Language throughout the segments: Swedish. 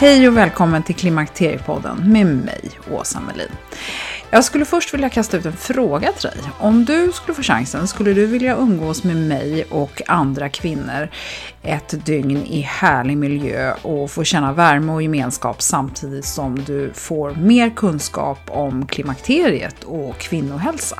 Hej och välkommen till Klimakteriepodden med mig, Åsa Melin. Jag skulle först vilja kasta ut en fråga till dig. Om du skulle få chansen, skulle du vilja umgås med mig och andra kvinnor ett dygn i härlig miljö och få känna värme och gemenskap samtidigt som du får mer kunskap om klimakteriet och kvinnohälsa?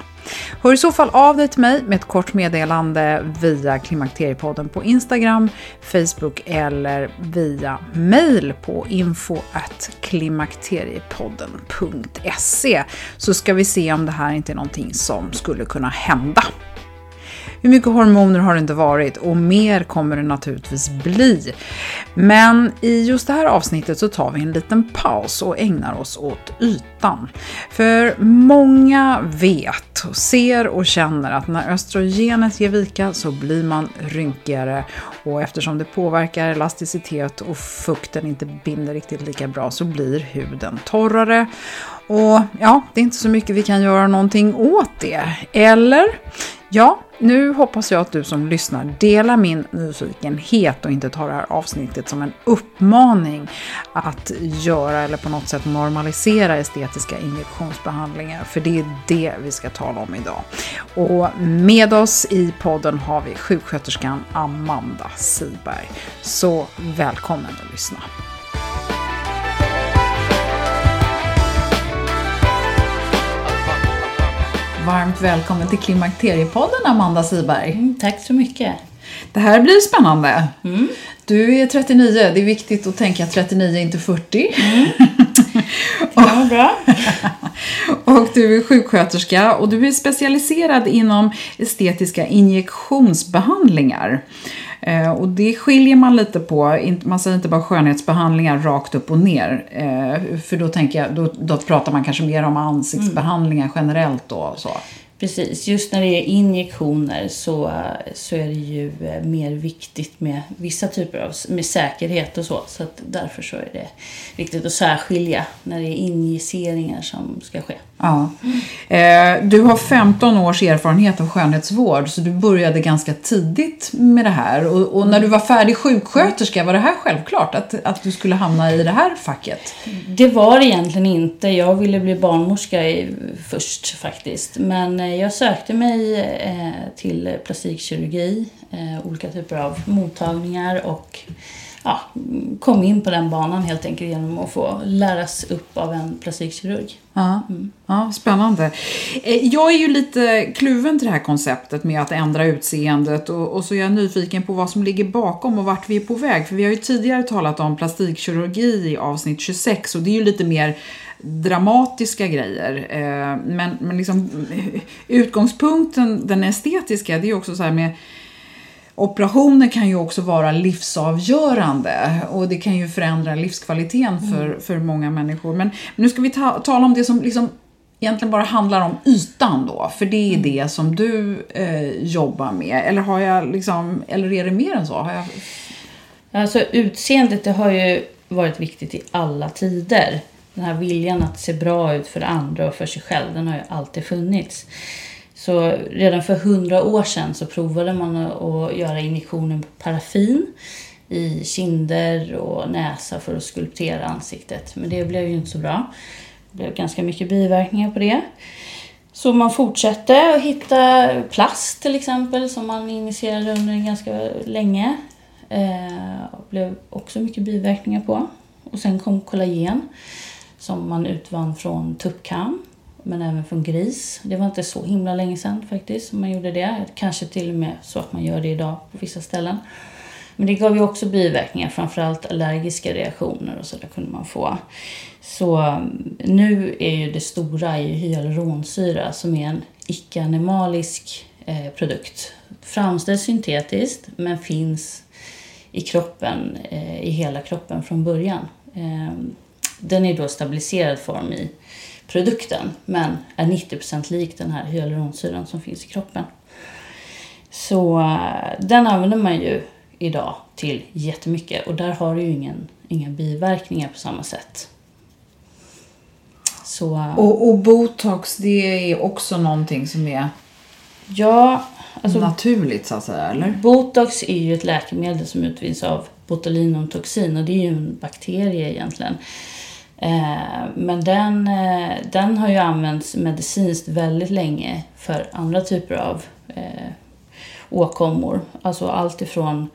Hör i så fall av dig till mig med ett kort meddelande via Klimakteriepodden på Instagram, Facebook eller via mail på info.klimakteriepodden.se så ska vi se om det här inte är någonting som skulle kunna hända. Hur mycket hormoner har det inte varit och mer kommer det naturligtvis bli. Men i just det här avsnittet så tar vi en liten paus och ägnar oss åt ytan. För många vet, ser och känner att när östrogenet ger vika så blir man rynkigare och eftersom det påverkar elasticitet och fukten inte binder riktigt lika bra så blir huden torrare. Och ja, det är inte så mycket vi kan göra någonting åt det. Eller? Ja, nu hoppas jag att du som lyssnar delar min nyfikenhet och inte tar det här avsnittet som en uppmaning att göra eller på något sätt normalisera estetiska injektionsbehandlingar. För det är det vi ska tala om idag. Och med oss i podden har vi sjuksköterskan Amanda Siberg. Så välkommen att lyssna. Varmt välkommen till Klimakteriepodden Amanda Siberg. Mm, tack så mycket. Det här blir spännande. Mm. Du är 39, det är viktigt att tänka 39 inte 40. Mm. ja, bra. och du är sjuksköterska och du är specialiserad inom estetiska injektionsbehandlingar. Eh, och det skiljer man lite på, man säger inte bara skönhetsbehandlingar rakt upp och ner. Eh, för då tänker jag, då, då pratar man kanske mer om ansiktsbehandlingar mm. generellt då. Så. Precis, just när det är injektioner så, så är det ju eh, mer viktigt med vissa typer av med säkerhet och så. Så därför så är det viktigt att särskilja när det är injiceringar som ska ske. Ja. Eh, du har 15 års erfarenhet av skönhetsvård så du började ganska tidigt med det här. Och, och, när du var färdig sjuksköterska, var det här självklart att, att du skulle hamna i det här facket? Det var det egentligen inte. Jag ville bli barnmorska först faktiskt. Men eh, jag sökte mig eh, till plastikkirurgi, olika typer av mottagningar och ja, kom in på den banan helt enkelt genom att få läras upp av en plastikkirurg. Ja, mm. ja, spännande. Eh, jag är ju lite kluven till det här konceptet med att ändra utseendet och, och så är jag nyfiken på vad som ligger bakom och vart vi är på väg. För vi har ju tidigare talat om plastikkirurgi i avsnitt 26 och det är ju lite mer dramatiska grejer. Eh, men, men liksom utgångspunkten, den estetiska, det är också så här med Operationer kan ju också vara livsavgörande och det kan ju förändra livskvaliteten för, mm. för många människor. Men, men nu ska vi ta, tala om det som liksom egentligen bara handlar om ytan då, för det är mm. det som du eh, jobbar med. Eller, har jag liksom, eller är det mer än så? Har jag... Alltså utseendet det har ju varit viktigt i alla tider. Den här viljan att se bra ut för andra och för sig själv, den har ju alltid funnits. Så redan för hundra år sedan så provade man att göra injektioner på paraffin i kinder och näsa för att skulptera ansiktet. Men det blev ju inte så bra. Det blev ganska mycket biverkningar på det. Så man fortsatte att hitta plast till exempel som man injicerade under ganska länge. Eh, blev också mycket biverkningar på. Och sen kom kollagen som man utvann från tuppkam men även från gris. Det var inte så himla länge sedan faktiskt som man gjorde det. Kanske till och med så att man gör det idag på vissa ställen. Men det gav ju också biverkningar, framförallt allergiska reaktioner och sådär kunde man få. Så mm, nu är ju det stora i hyaluronsyra som är en icke-animalisk eh, produkt. Framställs syntetiskt men finns i kroppen, eh, i hela kroppen från början. Eh, den är då stabiliserad form i produkten men är 90% lik den här hyaluronsyran som finns i kroppen. Så eh, den använder man ju idag till jättemycket och där har du ju ingen, inga biverkningar på samma sätt. Så, eh, och, och botox det är också någonting som är ja, alltså, naturligt så att säga, eller? Botox är ju ett läkemedel som utvinns av botulinumtoxin och det är ju en bakterie egentligen. Eh, men den, eh, den har ju använts medicinskt väldigt länge för andra typer av eh, åkommor. Alltså allt ifrån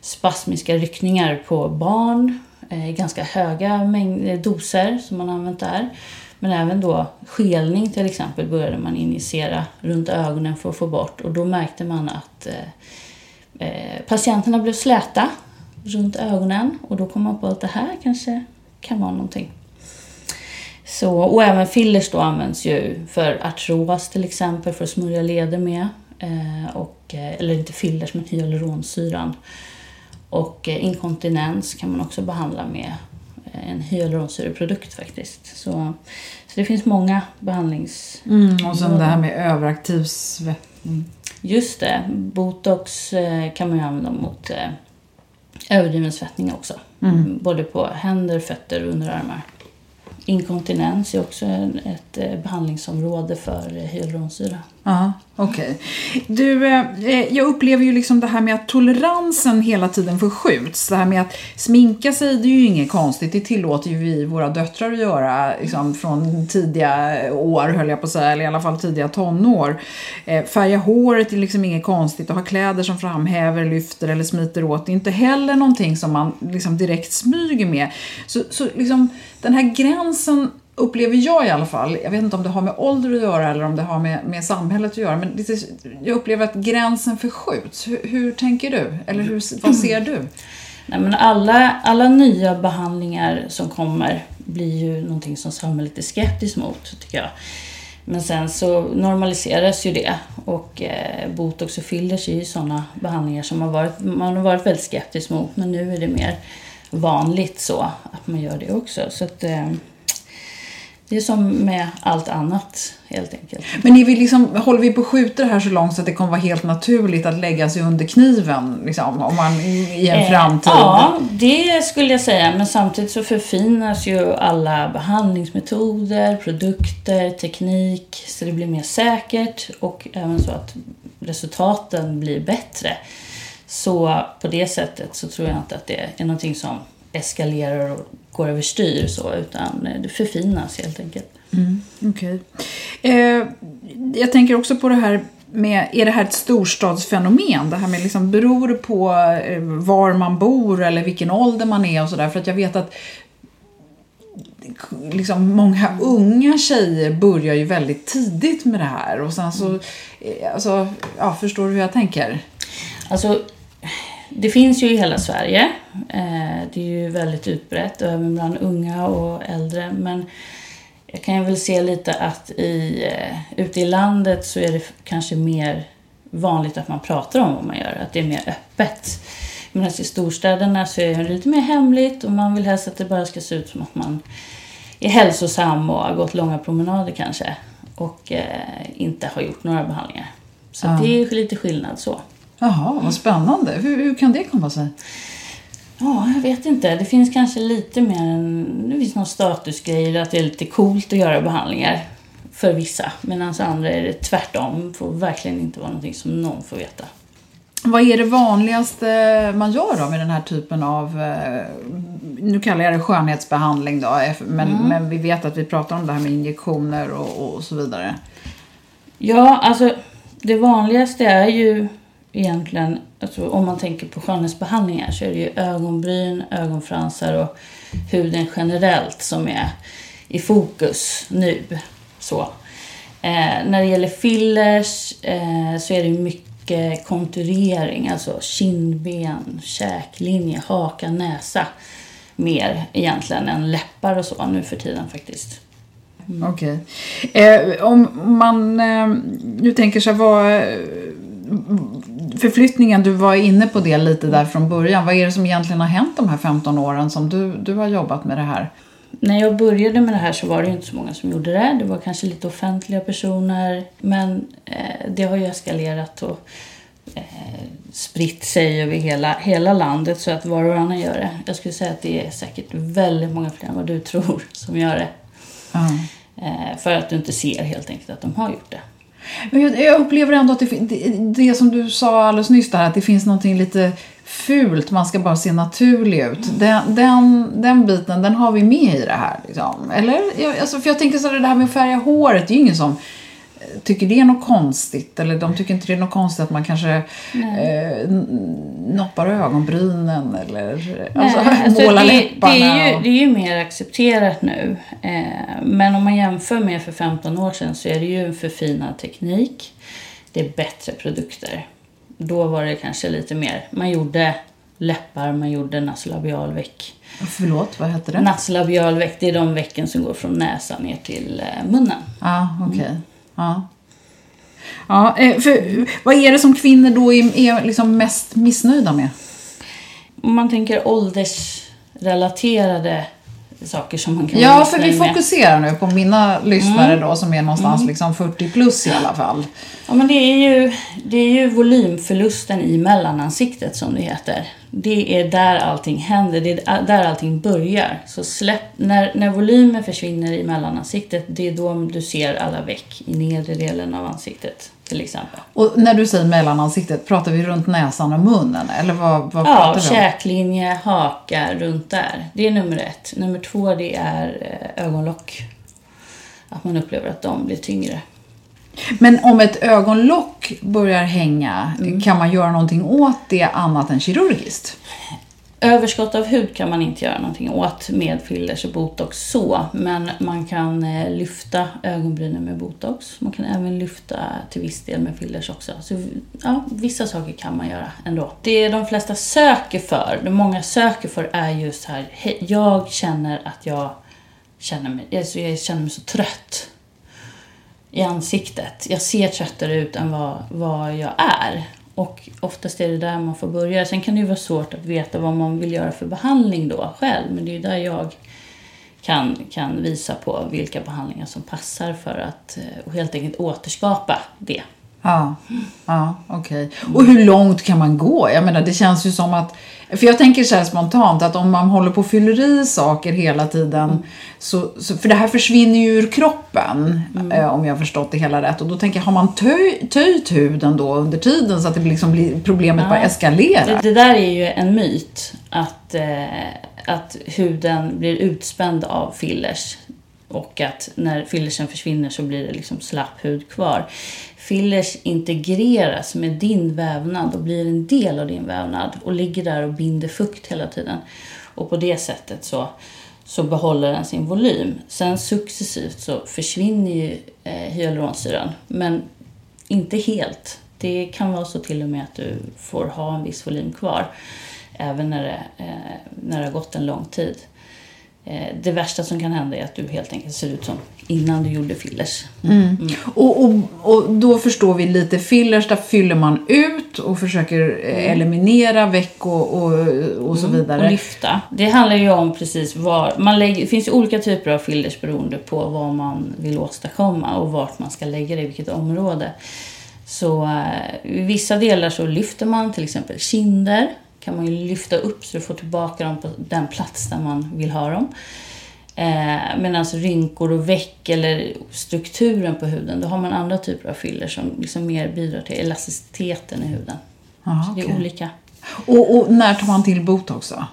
spasmiska ryckningar på barn, eh, ganska höga mängd, doser som man använt där. Men även då skelning till exempel började man injicera runt ögonen för att få bort och då märkte man att eh, patienterna blev släta runt ögonen och då kom man på att det här kanske kan vara någonting. Så, och även fillers då används ju för artros till exempel, för att smörja leder med. Eh, och, eh, eller inte fillers, men hyaluronsyran. Och eh, inkontinens kan man också behandla med eh, en hyaluronsyreprodukt faktiskt. Så, så det finns många behandlings... Mm, och sen det här med överaktiv svettning. Just det. Botox eh, kan man ju använda mot överdriven svettning också. Mm. Både på händer, fötter och underarmar. Inkontinens är också ett eh, behandlingsområde för eh, hyaluronsyra. Ja, okej. Okay. Du, eh, eh, jag upplever ju liksom det här med att toleransen hela tiden förskjuts. Det här med att sminka sig, det är ju inget konstigt. Det tillåter ju vi våra döttrar att göra liksom, från tidiga år, höll jag på att säga, eller i alla fall tidiga tonår. Eh, färga håret är liksom inget konstigt. Att ha kläder som framhäver, lyfter eller smiter åt det är inte heller någonting som man liksom direkt smyger med. Så, så liksom, den här gränsen upplever jag i alla fall, jag vet inte om det har med ålder att göra eller om det har med, med samhället att göra, men det, jag upplever att gränsen förskjuts. Hur, hur tänker du? Eller hur, vad ser du? Nej, men alla, alla nya behandlingar som kommer blir ju någonting som samhället är skeptiskt mot, tycker jag. Men sen så normaliseras ju det och eh, botox och fillers är ju sådana behandlingar som har varit, man har varit väldigt skeptisk mot, men nu är det mer vanligt så att man gör det också. Så att, eh, det är som med allt annat helt enkelt. Men är vi liksom, håller vi på att skjuta det här så långt så att det kommer vara helt naturligt att lägga sig under kniven liksom, om man, i en eh, framtid? Ja, det skulle jag säga. Men samtidigt så förfinas ju alla behandlingsmetoder, produkter, teknik så det blir mer säkert och även så att resultaten blir bättre. Så på det sättet så tror jag inte att det är någonting som eskalerar och går överstyr så, utan det förfinas helt enkelt. Mm, okay. Eh, jag tänker också på det här med, är det här ett storstadsfenomen? Det här med liksom, beror det på eh, var man bor eller vilken ålder man är och sådär? För att jag vet att liksom många unga tjejer börjar ju väldigt tidigt med det här och sen så, eh, alltså, ja, förstår du hur jag tänker? Alltså, det finns ju i hela Sverige. Eh, det är ju väldigt utbrett, även bland unga och äldre. Men jag kan väl se lite att i, eh, ute i landet så är det kanske mer vanligt att man pratar om vad man gör, att det är mer öppet. Medan i storstäderna så är det lite mer hemligt och man vill helst att det bara ska se ut som att man är hälsosam och har gått långa promenader kanske och eh, inte har gjort några behandlingar. Så Ja. det är lite skillnad så. Jaha, vad spännande. Hur, hur kan det komma sig? Ja, jag vet inte. Det finns kanske lite mer en... Det finns någon statusgrej att det är lite coolt att göra behandlingar för vissa. Medan andra är det tvärtom. Det får verkligen inte vara någonting som någon får veta. Vad är det vanligaste man gör då med den här typen av, eh, nu kallar jag det skönhetsbehandling då, eh, men, men vi vet att vi pratar om det här med injektioner och, och så vidare. Ja, alltså det vanligaste är ju egentligen, alltså, om man tänker på skönhetsbehandlingar så är det ju ögonbryn, ögonfransar och huden generellt som är i fokus nu. Så. Eh, när det gäller fillers eh, så är det mycket konturering, alltså kindben, käklinje, haka, näsa. Mer egentligen än läppar och så nu för tiden faktiskt. Mm. Okej. Eh, om man eh, nu tänker sig vad eh, förflyttningen, du var inne på det lite där från början. Vad är det som egentligen har hänt de här 15 åren som du, du har jobbat med det här? När jag började med det här så var det inte så många som gjorde det. Det var kanske lite offentliga personer. Men eh, det har ju eskalerat och eh, spritt sig över hela, hela landet så att var och varannan gör det. Jag skulle säga att det är säkert väldigt många fler än vad du tror som gör det. Eh, för att du inte ser helt enkelt att de har gjort det. Men jag, jag upplever ändå att det, det, det som du sa alldeles nyss där, att det finns någonting lite fult, man ska bara se naturlig ut. Den, den, den biten, den har vi med i det här. Liksom. Eller? Jag, alltså, för jag tänker så här, det här med att färga håret, det är ju ingen som tycker det är något konstigt. Eller de tycker inte det är något konstigt att man kanske eh, noppar ögonbrynen eller alltså, Nej, alltså målar det, läpparna. Det är, ju, och- det är ju mer accepterat nu. Eh, men om man jämför med för 15 år sedan så är det ju en förfinad teknik. Det är bättre produkter. Då var det kanske lite mer, man gjorde läppar, man gjorde nasolabialveck. Förlåt, vad heter det? Nasolabialveck, det är de vecken som går från näsan ner till eh, munnen. Ja, okej. Ja. Ja, eh, för, vad är det som kvinnor då är, är liksom mest missnöjda med? Om man tänker åldersrelaterade saker som man kan Ja, för vi missnöjd med. fokuserar nu på mina lyssnare då som är någonstans liksom 40 plus i alla fall. Ja, men det är, ju, det är ju volymförlusten i mellanansiktet som det heter. Det är där allting händer, det är där allting börjar. Så släpp, när, när volymen försvinner i mellanansiktet, det är då du ser alla veck i nedre delen av ansiktet till exempel. Och när du säger mellanansiktet, pratar vi runt näsan och munnen? Eller vad, vad Ja, pratar vi om? käklinje, haka, runt där. Det är nummer ett. Nummer två, det är eh, ögonlock. Att man upplever att de blir tyngre. Men om ett ögonlock börjar hänga, Mm. kan man göra någonting åt det annat än kirurgiskt? Överskott av hud kan man inte göra någonting åt med fillers och botox så. Men man kan eh, lyfta ögonbrynen med botox. Man kan även lyfta till viss del med fillers också. Så ja, vissa saker kan man göra ändå. Det de flesta söker för, det många söker för är just här. "Hej, Jag känner att jag känner mig, alltså jag känner mig så trött i ansiktet. Jag ser tröttare ut än vad, vad jag är. Och oftast är det där man får börja. Sen kan det ju vara svårt att veta vad man vill göra för behandling då själv. Men det är ju där jag kan, kan visa på vilka behandlingar som passar för att eh, och helt enkelt återskapa det. Ja, ja okej. Och hur långt kan man gå? Jag menar, det känns ju som att... För jag tänker så här spontant att om man håller på och fyller i saker hela tiden. Så, så, för det här försvinner ju ur kroppen, eh, om jag har förstått det hela rätt. Och då tänker jag, har man töj, töjt huden då under tiden så att det liksom blir, problemet bara eskalerar? Det, det där är ju en myt, att, eh, att huden blir utspänd av fillers. Och att när fillersen försvinner så blir det liksom slapp hud kvar. Fillers integreras med din vävnad och blir en del av din vävnad och ligger där och binder fukt hela tiden. Och på det sättet så, så behåller den sin volym. Sen successivt så försvinner ju eh, hyaluronsyran, men inte helt. Det kan vara så till och med att du får ha en viss volym kvar även när det, eh, när det har gått en lång tid. Eh, det värsta som kan hända är att du helt enkelt ser ut som innan du gjorde fillers. Och, och, och då förstår vi lite fillers, där fyller man ut och försöker eh, eliminera veck och, och, och så vidare. Och lyfta. Det handlar ju om precis var... Man lägger, det finns ju olika typer av fillers beroende på vad man vill åstadkomma och vart man ska lägga det, i vilket område. Så eh, i vissa delar så lyfter man till exempel kinder. Kan man ju lyfta upp så du får tillbaka dem på den plats där man vill ha dem. Eh, Medan rynkor och veck eller strukturen på huden, då har man andra typer av filler som liksom mer bidrar till elasticiteten i huden. Aha, så det är okej. olika. Och, och när tar man till botox då?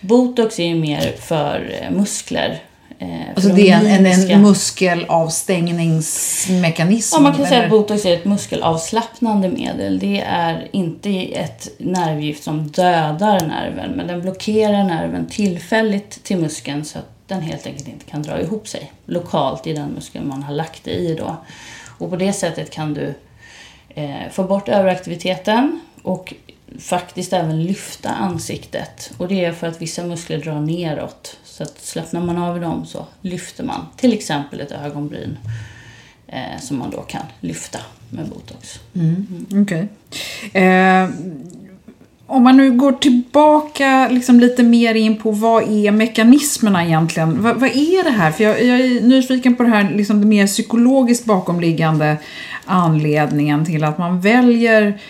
Botox är ju mer för eh, muskler. Eh, Alltså de det är en, en, muskelavstängningsmekanism? Ja, man kan säga eller? att botox är ett muskelavslappnande medel. Det är inte ett nervgift som dödar nerven, men den blockerar nerven tillfälligt till muskeln så att den helt enkelt inte kan dra ihop sig lokalt i den muskeln man har lagt det i. Då. Och på det sättet kan du eh, få bort överaktiviteten och faktiskt även lyfta ansiktet. Och det är för att vissa muskler drar neråt. Så att slappnar man av i dem så lyfter man till exempel ett ögonbryn eh, som man då kan lyfta med botox. Okej. Eh, om man nu går tillbaka liksom lite mer in på vad är mekanismerna egentligen? Vad, vad är det här? För jag, jag är nyfiken på det här liksom det mer psykologiskt bakomliggande anledningen till att man väljer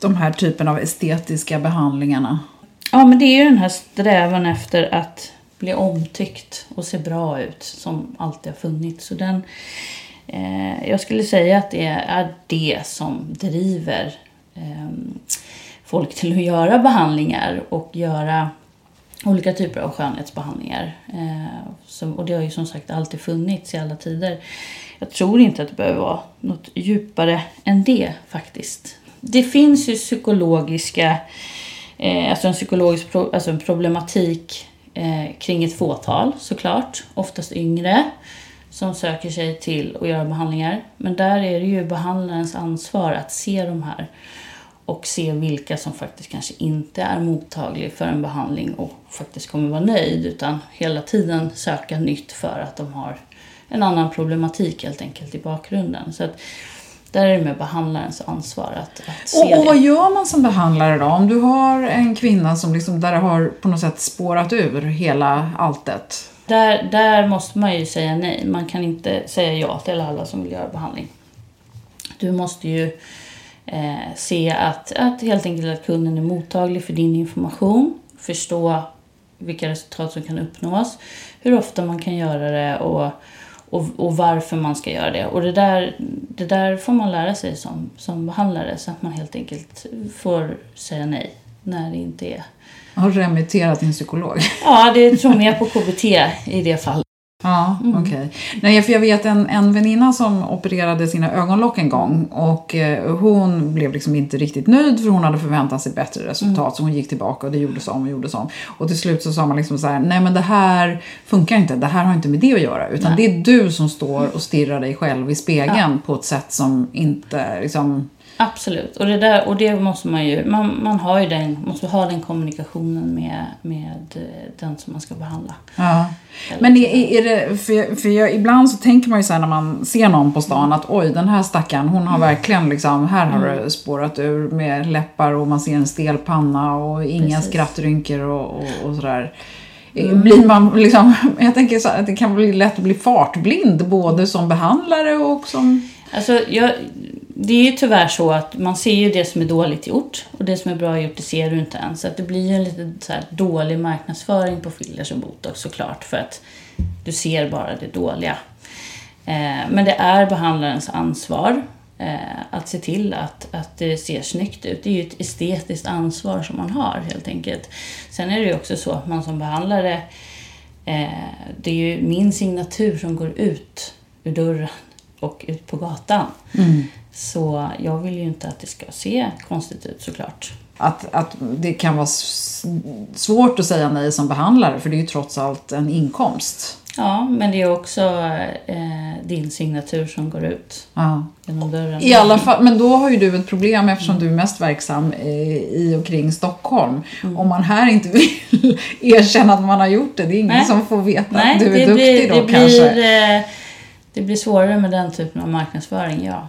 de här typen av estetiska behandlingarna. Ja, men det är ju den här strävan efter att bli omtyckt och se bra ut som alltid har funnits. Så den, eh, jag skulle säga att det är det som driver eh, folk till att göra behandlingar och göra olika typer av skönhetsbehandlingar. Eh, som, och det har ju som sagt alltid funnits i alla tider. Jag tror inte att det behöver vara något djupare än det faktiskt. Det finns ju psykologiska, eh, alltså en psykologisk pro, alltså en problematik eh, kring ett fåtal såklart, oftast yngre, som söker sig till att göra behandlingar. Men där är det ju behandlarens ansvar att se de här och se vilka som faktiskt kanske inte är mottaglig för en behandling och faktiskt kommer vara nöjd utan hela tiden söka nytt för att de har en annan problematik helt enkelt i bakgrunden. Så att där är det med behandlarens ansvar att, att se Och, och vad gör man som behandlare då? Om du har en kvinna som liksom, där det har på något sätt spårat ur hela alltet. Där, där måste man ju säga nej. Man kan inte säga ja till alla som vill göra behandling. Du måste ju eh, se att, att helt enkelt att kunden är mottaglig för din information. Förstå vilka resultat som kan uppnås. Hur ofta man kan göra det och, och, och varför man ska göra det. Och det där, det där får man lära sig som, som behandlare så att man helt enkelt får säga nej när det inte är Har remitterat en psykolog. Ja, det tror mer på KBT i det fallet. Ja, okej. Nej, för jag vet en, en väninna som opererade sina ögonlock en gång och eh, hon blev liksom inte riktigt nöjd för hon hade förväntat sig bättre resultat så hon gick tillbaka och det gjordes om och gjordes om. Och till slut så sa man liksom så här, nej men det här funkar inte, det här har inte med det att göra utan det är du som står och stirrar dig själv i spegeln på ett sätt som inte liksom Absolut. Och det, där, och det måste man ju... Man, man har ju den, måste ha den kommunikationen med, med eh, den som man ska behandla. Ja. Men är, är det, för, jag, för jag, ibland så tänker man ju så här när man ser någon på stan att oj den här stackaren hon har verkligen liksom, här har det spårat ur med läppar och man ser en stel panna och inga Precis. skrattrynkor och, och, och sådär. Blir man liksom, jag tänker så att det kan bli lätt att bli fartblind både som behandlare och som... Alltså, jag, det är ju tyvärr så att man ser ju det som är dåligt gjort och det som är bra gjort det ser du inte ens. Så att det blir ju en lite så här dålig marknadsföring på fillers och botox såklart för att du ser bara det dåliga. Eh, men det är behandlarens ansvar eh, att se till att, att det ser snyggt ut. Det är ju ett estetiskt ansvar som man har helt enkelt. Sen är det ju också så att man som behandlare, eh, det är ju min signatur som går ut ur dörren och ut på gatan. Mm. Så jag vill ju inte att det ska se konstigt ut såklart. Att, att det kan vara svårt att säga nej som behandlare för det är ju trots allt en inkomst. Ja, men det är också eh, din signatur som går ut Ja. genom dörren. I alla fall, men då har ju du ett problem eftersom du är mest verksam eh, i och kring Stockholm. Om man här inte vill erkänna att man har gjort det, det är ingen Nej. som får veta Nej, att du är det duktig blir, då det kanske. blir, eh, det blir svårare med den typen av marknadsföring, ja.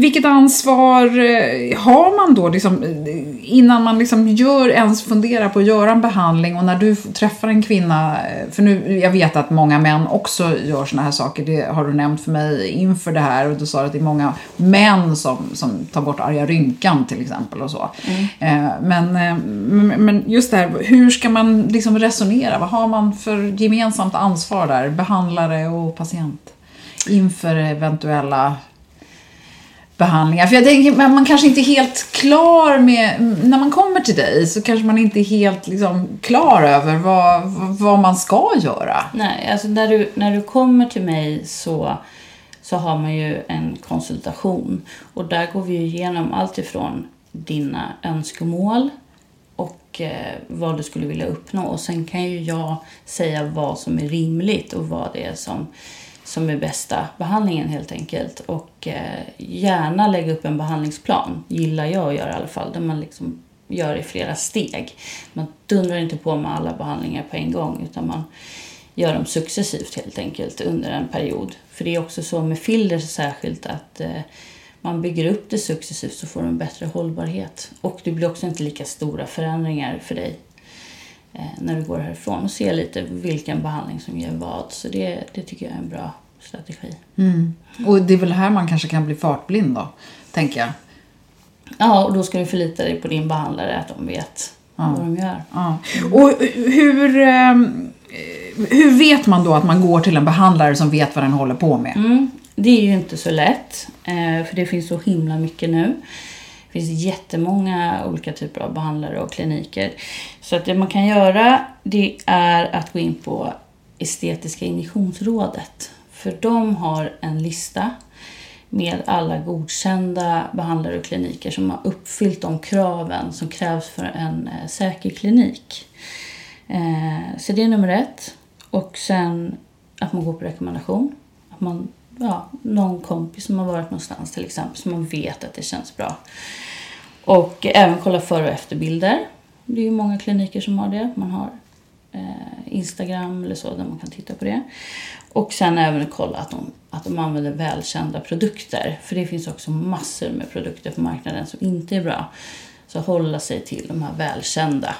Vilket ansvar eh, har man då liksom, eh, innan man liksom gör, ens funderar på att göra en behandling och när du träffar en kvinna, eh, för nu, jag vet att många män också gör såna här saker, det har du nämnt för mig inför det här och du sa att det är många män som, som tar bort arga rynkan till exempel och så. Mm. Men, men just det här, hur ska man liksom resonera? Vad har man för gemensamt ansvar där, behandlare och patient? Inför eventuella behandlingar. För jag tänker, man kanske inte är helt klar med, när man kommer till dig så kanske man inte är helt liksom, klar över vad, vad man ska göra. Nej, alltså när du, när du kommer till mig så, så har man ju en konsultation och där går vi igenom allt ifrån dina önskemål och eh, vad du skulle vilja uppnå. Och sen kan ju jag säga vad som är rimligt och vad det är som som är bästa behandlingen helt enkelt. Och eh, gärna lägga upp en behandlingsplan, gillar jag att göra i alla fall, där man liksom gör i flera steg. Man dundrar inte på med alla behandlingar på en gång utan man gör dem successivt helt enkelt under en period. För det är också så med fillers särskilt att eh, man bygger upp det successivt så får du en bättre hållbarhet. Och det blir också inte lika stora förändringar för dig när du går härifrån och ser lite vilken behandling som ger vad. Så det, det tycker jag är en bra strategi. Mm. Och det är väl här man kanske kan bli fartblind då, tänker jag. Ja, och då ska du förlita dig på din behandlare, att de vet ja. vad de gör. Ja. Och hur, ehm, hur vet man då att man går till en behandlare som vet vad den håller på med? Mm. Det är ju inte så lätt, eh, för det finns så himla mycket nu. Det finns jättemånga olika typer av behandlare och kliniker. Så att det man kan göra det är att gå in på Estetiska injektionsrådet. För de har en lista med alla godkända behandlare och kliniker som har uppfyllt de kraven som krävs för en eh, säker klinik. Eh, så det är nummer ett. Och sen att man går på rekommendation. Att man, ja, någon kompis som har varit någonstans till exempel, så man vet att det känns bra. Och även kolla före och efterbilder. Det är ju många kliniker som har det. Man har eh, Instagram eller så där man kan titta på det. Och sen även kolla att de, att de använder välkända produkter. För det finns också massor med produkter på marknaden som inte är bra. Så hålla sig till de här välkända.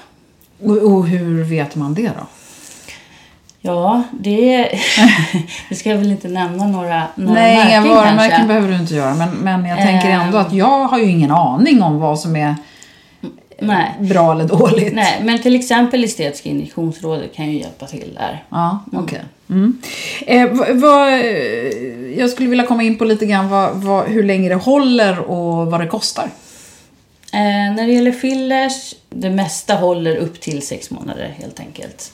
Och, och hur vet man det då? Ja, det... Vi ska väl inte nämna några, några Nej, inga märken varumärken kanske. behöver du inte göra. Men, men jag tänker ändå Ehm. att jag har ju ingen aning om vad som är Nej. bra eller dåligt. Nej, men till exempel Estetiska injektionsrådet kan ju hjälpa till där. Ja. Mm. Eh, vad, vad, eh, jag skulle vilja komma in på lite grann vad, hur länge det håller och vad det kostar. Eh, när det gäller fillers, det mesta håller upp till sex månader helt enkelt.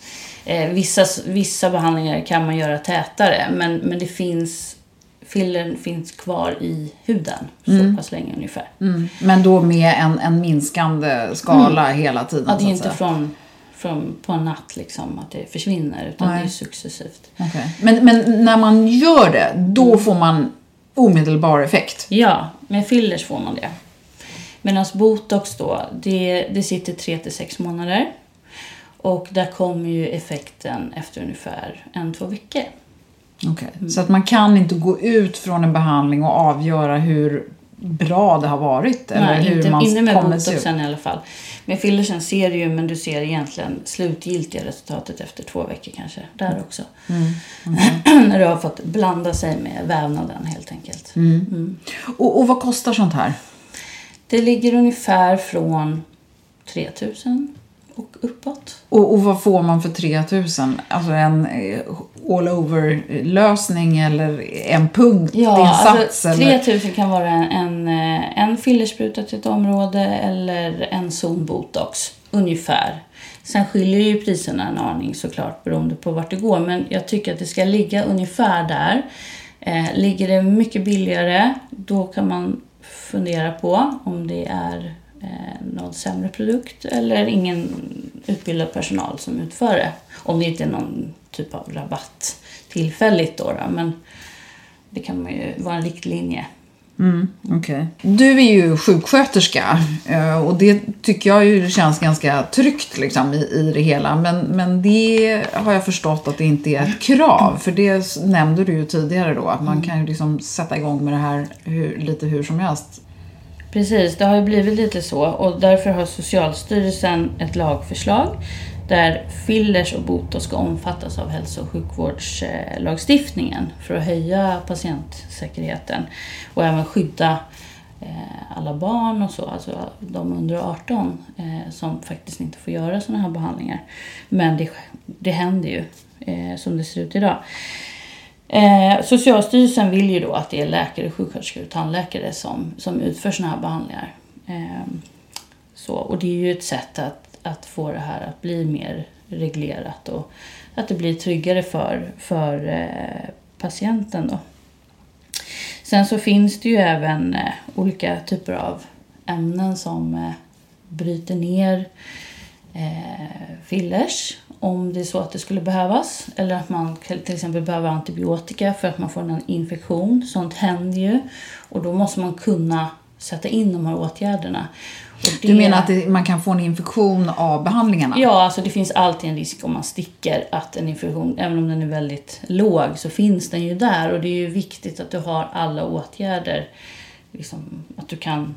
Eh, vissa, vissa behandlingar kan man göra tätare, men, men det finns Fillern finns kvar i huden så pass länge ungefär. Mm. Men då med en, en minskande skala hela tiden. Ja, det är inte från, från på en natt liksom att det försvinner, utan Nej. det är successivt. Okej. Men, men när man gör det, då Mm. får man omedelbar effekt. Ja, med fillers får man det. Medan botox då, det, det sitter 3 till sex månader. Och där kommer ju effekten efter ungefär en, två veckor. Okej. Så att man kan inte gå ut från en behandling och avgöra hur bra det har varit. Eller Nej, hur inte, man inte med botoxen i alla fall. Med fillersen ser du ju, men du ser egentligen slutgiltiga resultatet efter två veckor kanske. Där också. Mm, När du har fått blanda sig med vävnaden helt enkelt. Mm. Och, och vad kostar sånt här? Det ligger ungefär från 3000 och uppåt. Och, och vad får man för 3000? Alltså en eh, all over lösning eller en punktinsats? alltså, eller? 3000 kan vara en, en, eh, en fillerspruta till ett område eller en zon botox. Ungefär. Sen skiljer ju priserna en aning såklart beroende på vart det går. Men jag tycker att det ska ligga ungefär där. Eh, ligger det mycket billigare då kan man fundera på om det är någon sämre produkt eller ingen utbildad personal som utför det. Om det inte är någon typ av rabatt tillfälligt då. då. Men det kan man ju vara en riktlinje. Mm, okej. Du är ju sjuksköterska eh, och det tycker jag ju känns ganska tryggt liksom, i, i det hela. Men, men det har jag förstått att det inte är ett krav. För det nämnde du ju tidigare då, att man kan ju liksom sätta igång med det här hur, lite hur som helst. Precis, det har ju blivit lite så och därför har Socialstyrelsen ett lagförslag där fillers och botox ska omfattas av hälso och sjukvårdslagstiftningen för att höja patientsäkerheten och även skydda eh, alla barn och så, alltså de under 18 eh, som faktiskt inte får göra sådana här behandlingar. Men det, det händer ju eh, som det ser ut idag. Eh, Socialstyrelsen vill ju då att det är läkare, sjuksköterskor och tandläkare som, som utför sådana här behandlingar. Eh, så, och det är ju ett sätt att, att få det här att bli mer reglerat och att det blir tryggare för, för eh, patienten. Då. Sen så finns det ju även eh, olika typer av ämnen som eh, bryter ner eh, fillers om det är så att det skulle behövas. Eller att man till exempel behöver antibiotika för att man får en infektion. Sånt händer ju. Och då måste man kunna sätta in de här åtgärderna. Och Du det- menar att det, man kan få en infektion av behandlingarna? Ja, alltså det finns alltid en risk om man sticker att en infektion, även om den är väldigt låg, så finns den ju där. Och det är ju viktigt att du har alla åtgärder. Liksom, att du kan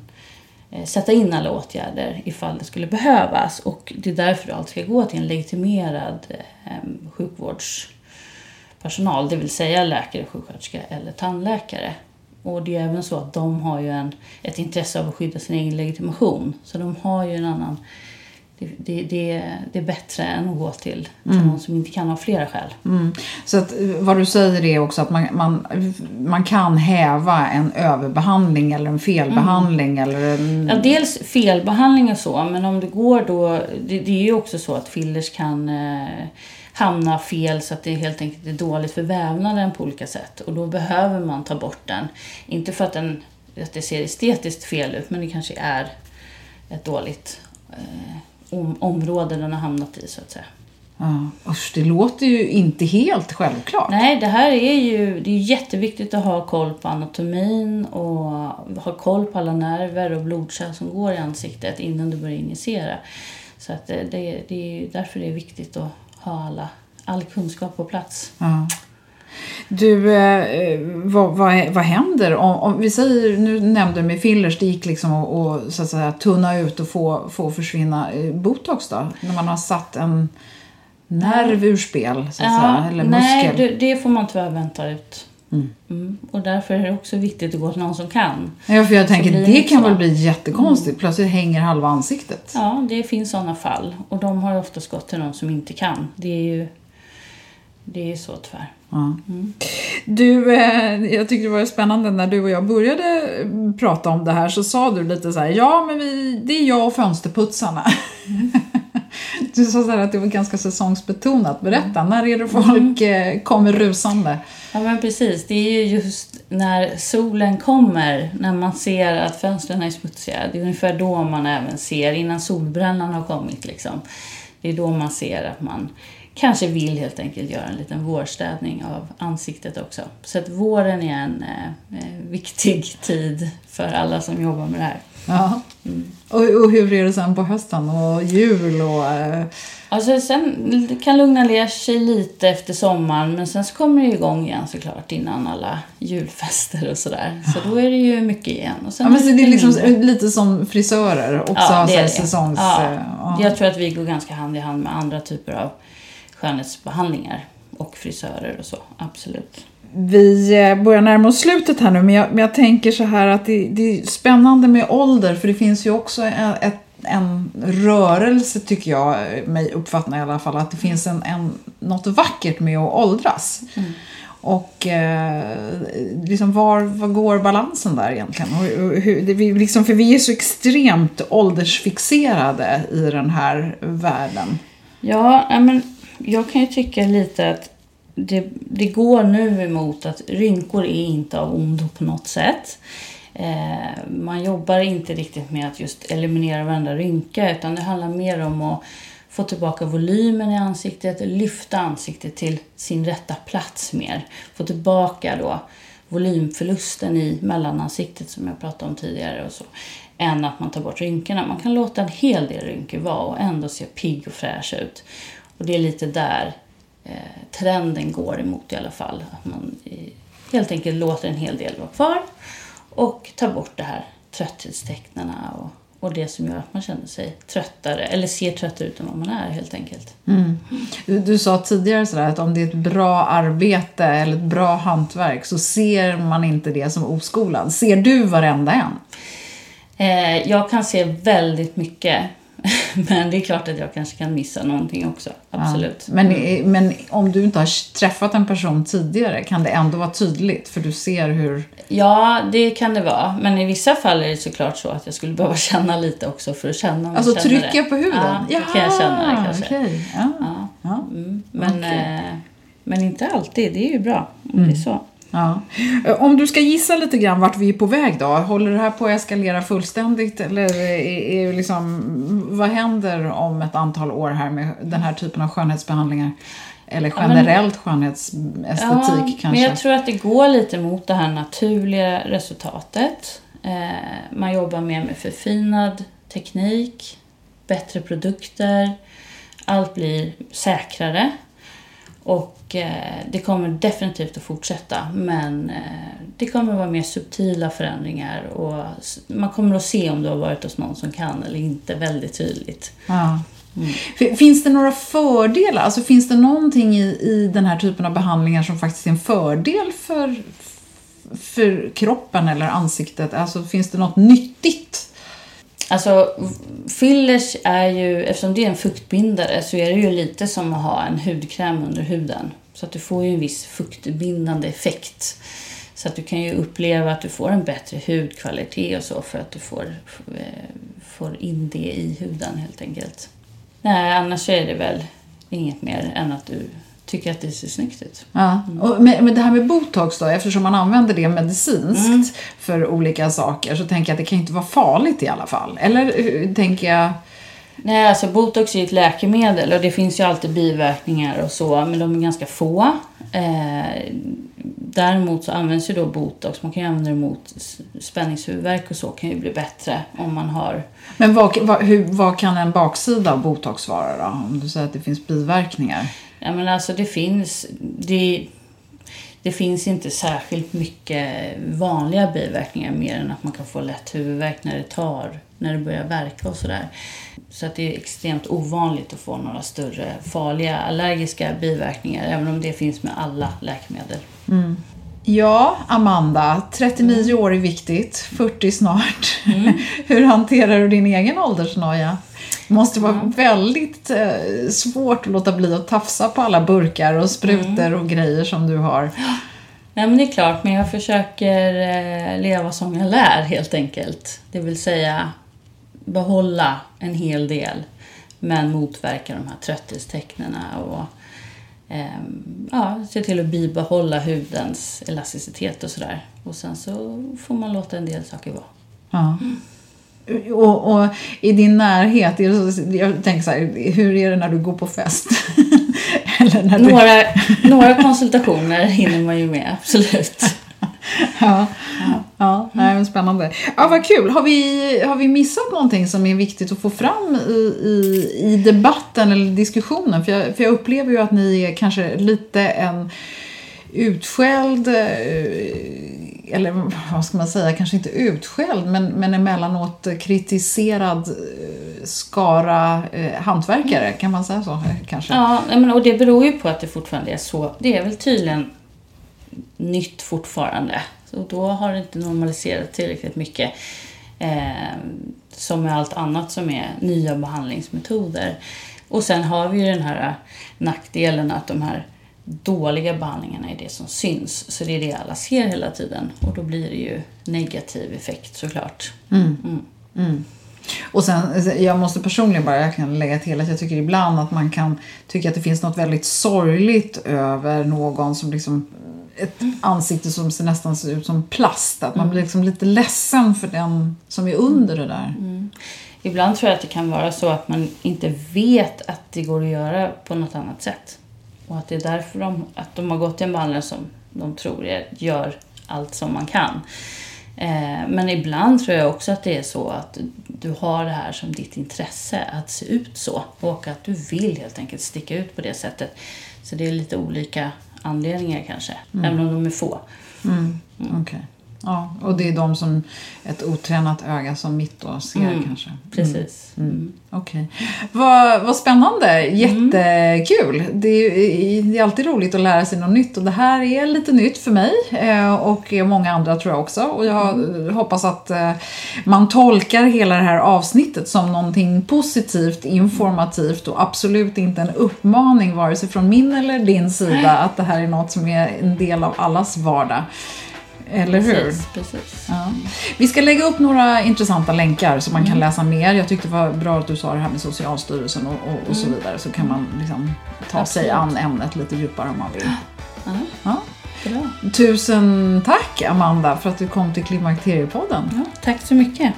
Eh, sätta in alla åtgärder ifall det skulle behövas. Och det är därför du alltid ska gå till en legitimerad eh, sjukvårdspersonal, det vill säga läkare, sjuksköterska eller tandläkare. Och det är även så att de har ju en, ett intresse av att skydda sin egen legitimation. Så de har ju en annan... Det, det, det, är bättre än att gå till, till någon som inte kan av flera skäl. Mm. Så att, eh, vad du säger är också att man, man, man kan häva en överbehandling eller en felbehandling eller en... Ja, dels felbehandling och så, men om det går då... Det, det är ju också så att fillers kan eh, hamna fel så att det helt enkelt är dåligt för vävnaden på olika sätt. Och då behöver man ta bort den. Inte för att, den, att det ser estetiskt fel ut, men det kanske är ett dåligt eh, om, område den har hamnat i så att säga. Ja, usch, det låter ju inte helt självklart. Nej, det här är ju det är jätteviktigt att ha koll på anatomin och ha koll på alla nerver och blodkärl som går i ansiktet innan du börjar injicera. Så att det, det, är därför det är viktigt att ha alla, all kunskap på plats. Ja. Du, eh, vad, vad, vad händer om, om vi säger, nu nämnde du med fillers, det gick liksom att och, så att säga, tunna ut och få, få försvinna. Eh, Botox då? När man har satt en nerv ur spel, så att säga, eller nej, muskel. det, det får man tyvärr vänta ut. Mm. Och därför är det också viktigt att gå till någon som kan. Ja, för jag tänker, det det kan väl bli jättekonstigt. Plötsligt hänger halva ansiktet. Ja, det finns sådana fall. Och de har oftast gått till någon som inte kan. Det är ju det är så tyvärr. Ja. Du, eh, jag tyckte det var spännande när du och jag började eh, prata om det här så sa du lite så här, ja men vi, det är jag och fönsterputsarna. Du sa så här att det var ganska säsongsbetonat. Berätta, när är det folk eh, kommer rusande? Ja men precis, det är ju just när solen kommer, när man ser att fönstren är smutsiga. Det är ungefär då man även ser, innan solbrännan har kommit liksom. Det är då man ser att man kanske vill helt enkelt göra en liten vårstädning av ansiktet också. Så att våren är en eh, eh, viktig tid för alla som jobbar med det här. Ja. Och, och hur är det sen på hösten och jul och... Eh, Alltså sen kan lugna ner sig lite efter sommaren men sen så kommer det igång igen såklart innan alla julfester och sådär. Så då är det ju mycket igen. Och sen ja, men så det är lite liksom mindre. lite som frisörer också Ja, det är det. säsongs... Ja. eh, ja. Jag tror att vi går ganska hand i hand med andra typer av skönhetsbehandlingar och frisörer och så, absolut. Vi eh, börjar närma oss slutet här nu, men jag, men jag tänker så här att det, det är spännande med ålder, för det finns ju också en, ett, en rörelse, tycker jag, mig uppfattar i alla fall, att det finns en, en, något vackert med att åldras. Och eh, liksom var, var går balansen där egentligen? Och, och, hur, det, vi, liksom, för vi är så extremt åldersfixerade i den här världen. Ja, men jag kan ju tycka lite att det, det går nu emot att rynkor är inte av ondo på något sätt. Eh, man jobbar inte riktigt med att just eliminera varenda rynka utan det handlar mer om att få tillbaka volymen i ansiktet, lyfta ansiktet till sin rätta plats mer. Få tillbaka då volymförlusten i mellanansiktet som jag pratade om tidigare och så. Än att man tar bort rynkorna. Man kan låta en hel del rynkor vara och ändå se pigg och fräsch ut. Och det är lite där eh, trenden går emot i alla fall. Att man helt enkelt låter en hel del vara kvar och tar bort det här trötthetstecknena och, och det som gör att man känner sig tröttare eller ser tröttare ut än vad man är helt enkelt. Du, du sa tidigare sådär att om det är ett bra arbete eller ett bra hantverk så ser man inte det som oskolad. Ser du varenda en? Eh, jag kan se väldigt mycket. Men det är klart att jag kanske kan missa någonting också. Absolut. Men, men om du inte har träffat en person tidigare kan det ändå vara tydligt för du ser hur... Ja, det kan det vara. Men i vissa fall är det såklart så att jag skulle behöva känna lite också för att känna om Alltså jag trycka på huden? Ja, då kan jag känna det kanske. okej. Ja. Ja. Ja. Mm. Men, Okej. eh, men inte alltid. Det är ju bra om det är så. Ja. Eh, Om du ska gissa lite grann vart vi är på väg då? Håller det här på att eskalera fullständigt? Eller är, är liksom, vad händer om ett antal år här med den här typen av skönhetsbehandlingar? Eller men- generellt skönhetsestetik kanske? Men jag tror att det går lite mot det här naturliga resultatet. Eh, man jobbar mer med förfinad teknik, bättre produkter. Allt blir säkrare. Och det kommer definitivt att fortsätta. Men eh, det kommer att vara mer subtila förändringar. Och man kommer att se om du har varit hos någon som kan eller inte väldigt tydligt. Ja. F- Finns det några fördelar? Alltså finns det någonting i, i den här typen av behandlingar som faktiskt är en fördel för, för kroppen eller ansiktet? Alltså finns det något nyttigt? Alltså fillers är ju, eftersom det är en fuktbindare så är det ju lite som att ha en hudkräm under huden. Så att du får ju en viss fuktbindande effekt. Så att du kan ju uppleva att du får en bättre hudkvalitet och så för att du får, eh, får in det i huden helt enkelt. Nej, annars är det väl inget mer än att du tycker att det ser snyggt ut. Ja. Och med, med det här med botox då, eftersom man använder det medicinskt för olika saker så tänker jag att det kan inte vara farligt i alla fall. Eller hur tänker jag? Nej, alltså botox är ju ett läkemedel och det finns ju alltid biverkningar och så, men de är ganska få. Eh, däremot så används ju då botox, man kan ju använda det mot spänningshuvudvärk och så kan ju bli bättre om man har Men vad, vad, hur, vad kan en baksida av botox vara då? Om du säger att det finns biverkningar. Ja men alltså det finns, det, det finns inte särskilt mycket vanliga biverkningar mer än att man kan få lätt huvudvärk när det tar, när det börjar verka och sådär. Så att det är extremt ovanligt att få några större farliga allergiska biverkningar, även om det finns med alla läkemedel. Mm. Ja, Amanda, 39 år är viktigt, 40 snart. Mm. Hur hanterar du din egen åldersnoja? Det måste vara mm. väldigt eh, svårt att låta bli att tafsa på alla burkar och sprutor mm. och grejer som du har. Nej men det är klart, men jag försöker eh, leva som jag lär helt enkelt. Det vill säga behålla en hel del men motverka de här trötthetstecknen och eh, ja, se till att bibehålla hudens elasticitet och sådär. Och sen så får man låta en del saker vara. Ja. Och, och, i din närhet, jag tänker så här, hur är det när du går på fest? Eller när några, du... några konsultationer hinner man ju med, absolut. ja, ja. Ja nej, spännande. Ja, vad kul. Har vi, har vi missat någonting som är viktigt att få fram i, i, i debatten eller diskussionen? För jag, för jag upplever ju att ni är kanske lite en utskälld eh, eller vad ska man säga, kanske inte utskälld, men, men emellanåt kritiserad eh, skara eh, hantverkare, kan man säga så kanske? Ja, men, och det beror ju på att det fortfarande är så. Det är väl tydligen nytt fortfarande. Så då har det inte normaliserat tillräckligt mycket. Eh, som med allt annat som är nya behandlingsmetoder. Och sen har vi ju den här nackdelen att de här dåliga behandlingarna är det som syns. Så det är det alla ser hela tiden. Och då blir det ju negativ effekt såklart. Mm. Mm. Mm. Och sen, jag måste personligen bara jag kan lägga till att jag tycker ibland att man kan tycka att det finns något väldigt sorgligt över någon som liksom ett ansikte som ser nästan ser ut som plast. Att man blir liksom lite ledsen för den som är under det där. Mm. Ibland tror jag att det kan vara så att man inte vet att det går att göra på något annat sätt. Och att det är därför de, att de har gått till en behandlare som de tror är, gör allt som man kan. Eh, men ibland tror jag också att det är så att du har det här som ditt intresse, att se ut så. Och att du vill helt enkelt sticka ut på det sättet. Så det är lite olika anledningar kanske, mm. även om de är få. Mm. Mm. Okay. Ja, och det är de som ett otränat öga som mitt då ser mm, kanske. Precis. Mm. Mm. Okej. Okay. Vad, vad spännande. Jättekul. Det är, det är alltid roligt att lära sig något nytt och det här är lite nytt för mig eh, och många andra tror jag också. Och jag mm. hoppas att eh, man tolkar hela det här avsnittet som någonting positivt, informativt och absolut inte en uppmaning vare sig från min eller din sida att det här är något som är en del av allas vardag. Eller hur? Precis, precis. Ja. Vi ska lägga upp några intressanta länkar så man kan mm. läsa mer. Jag tyckte det var bra att du sa det här med Socialstyrelsen och, och, och så mm. vidare. Så kan man liksom ta Absolut. sig an ämnet lite djupare om man vill. Ja. ja. Bra. Tusen tack Amanda för att du kom till Klimakteriepodden. Ja, tack så mycket.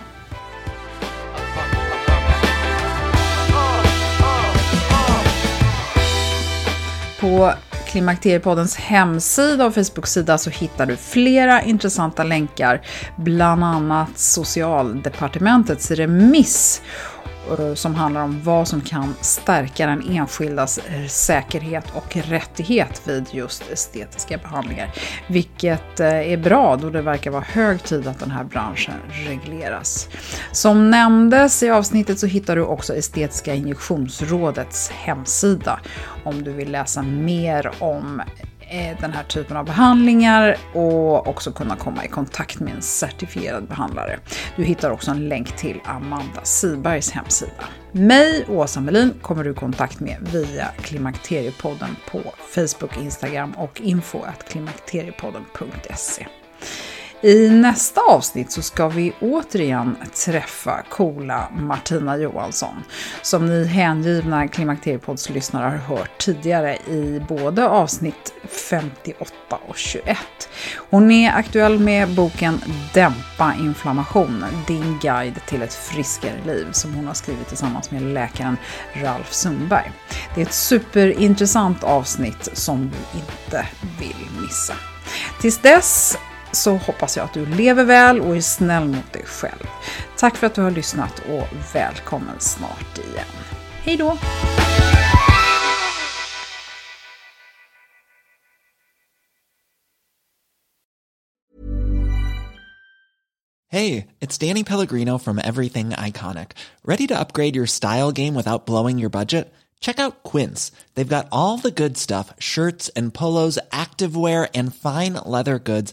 På Klimakteriepoddens hemsida och Facebook-sida så hittar du flera intressanta länkar, bland annat Socialdepartementets remiss. Eh, som handlar om vad som kan stärka den enskildas eh, säkerhet och rättighet vid just estetiska behandlingar. Vilket eh, är bra då det verkar vara hög tid att den här branschen regleras. Som nämndes i avsnittet så hittar du också Estetiska injektionsrådets hemsida om du vill läsa mer om Eh, den här typen av behandlingar och också kunna komma i kontakt med en certifierad behandlare. Du hittar också en länk till Amanda Sibergs hemsida. Mig, Åsa Melin, kommer du i kontakt med via Klimakteriepodden på Facebook, Instagram och info klimakteriepodden.se. I nästa avsnitt så ska vi återigen träffa coola Martina Johansson, som ni hängivna Klimakteriepoddslyssnare har hört tidigare i både avsnitt 58 och 21. Hon är aktuell med boken Dämpa inflammation, din guide till ett friskare liv, som hon har skrivit tillsammans med läkaren Ralf Sundberg. Det är ett superintressant avsnitt som du inte vill missa. Tills dess så hoppas jag att du lever väl och är snäll mot dig själv. Tack för att du har lyssnat och välkommen snart igen. Hej då! Hej, det är Danny Pellegrino från Everything Iconic. Ready to upgrade your style game without blowing your budget? Check out Quince. They've got all the good stuff, shirts and polos, activewear and fine leather goods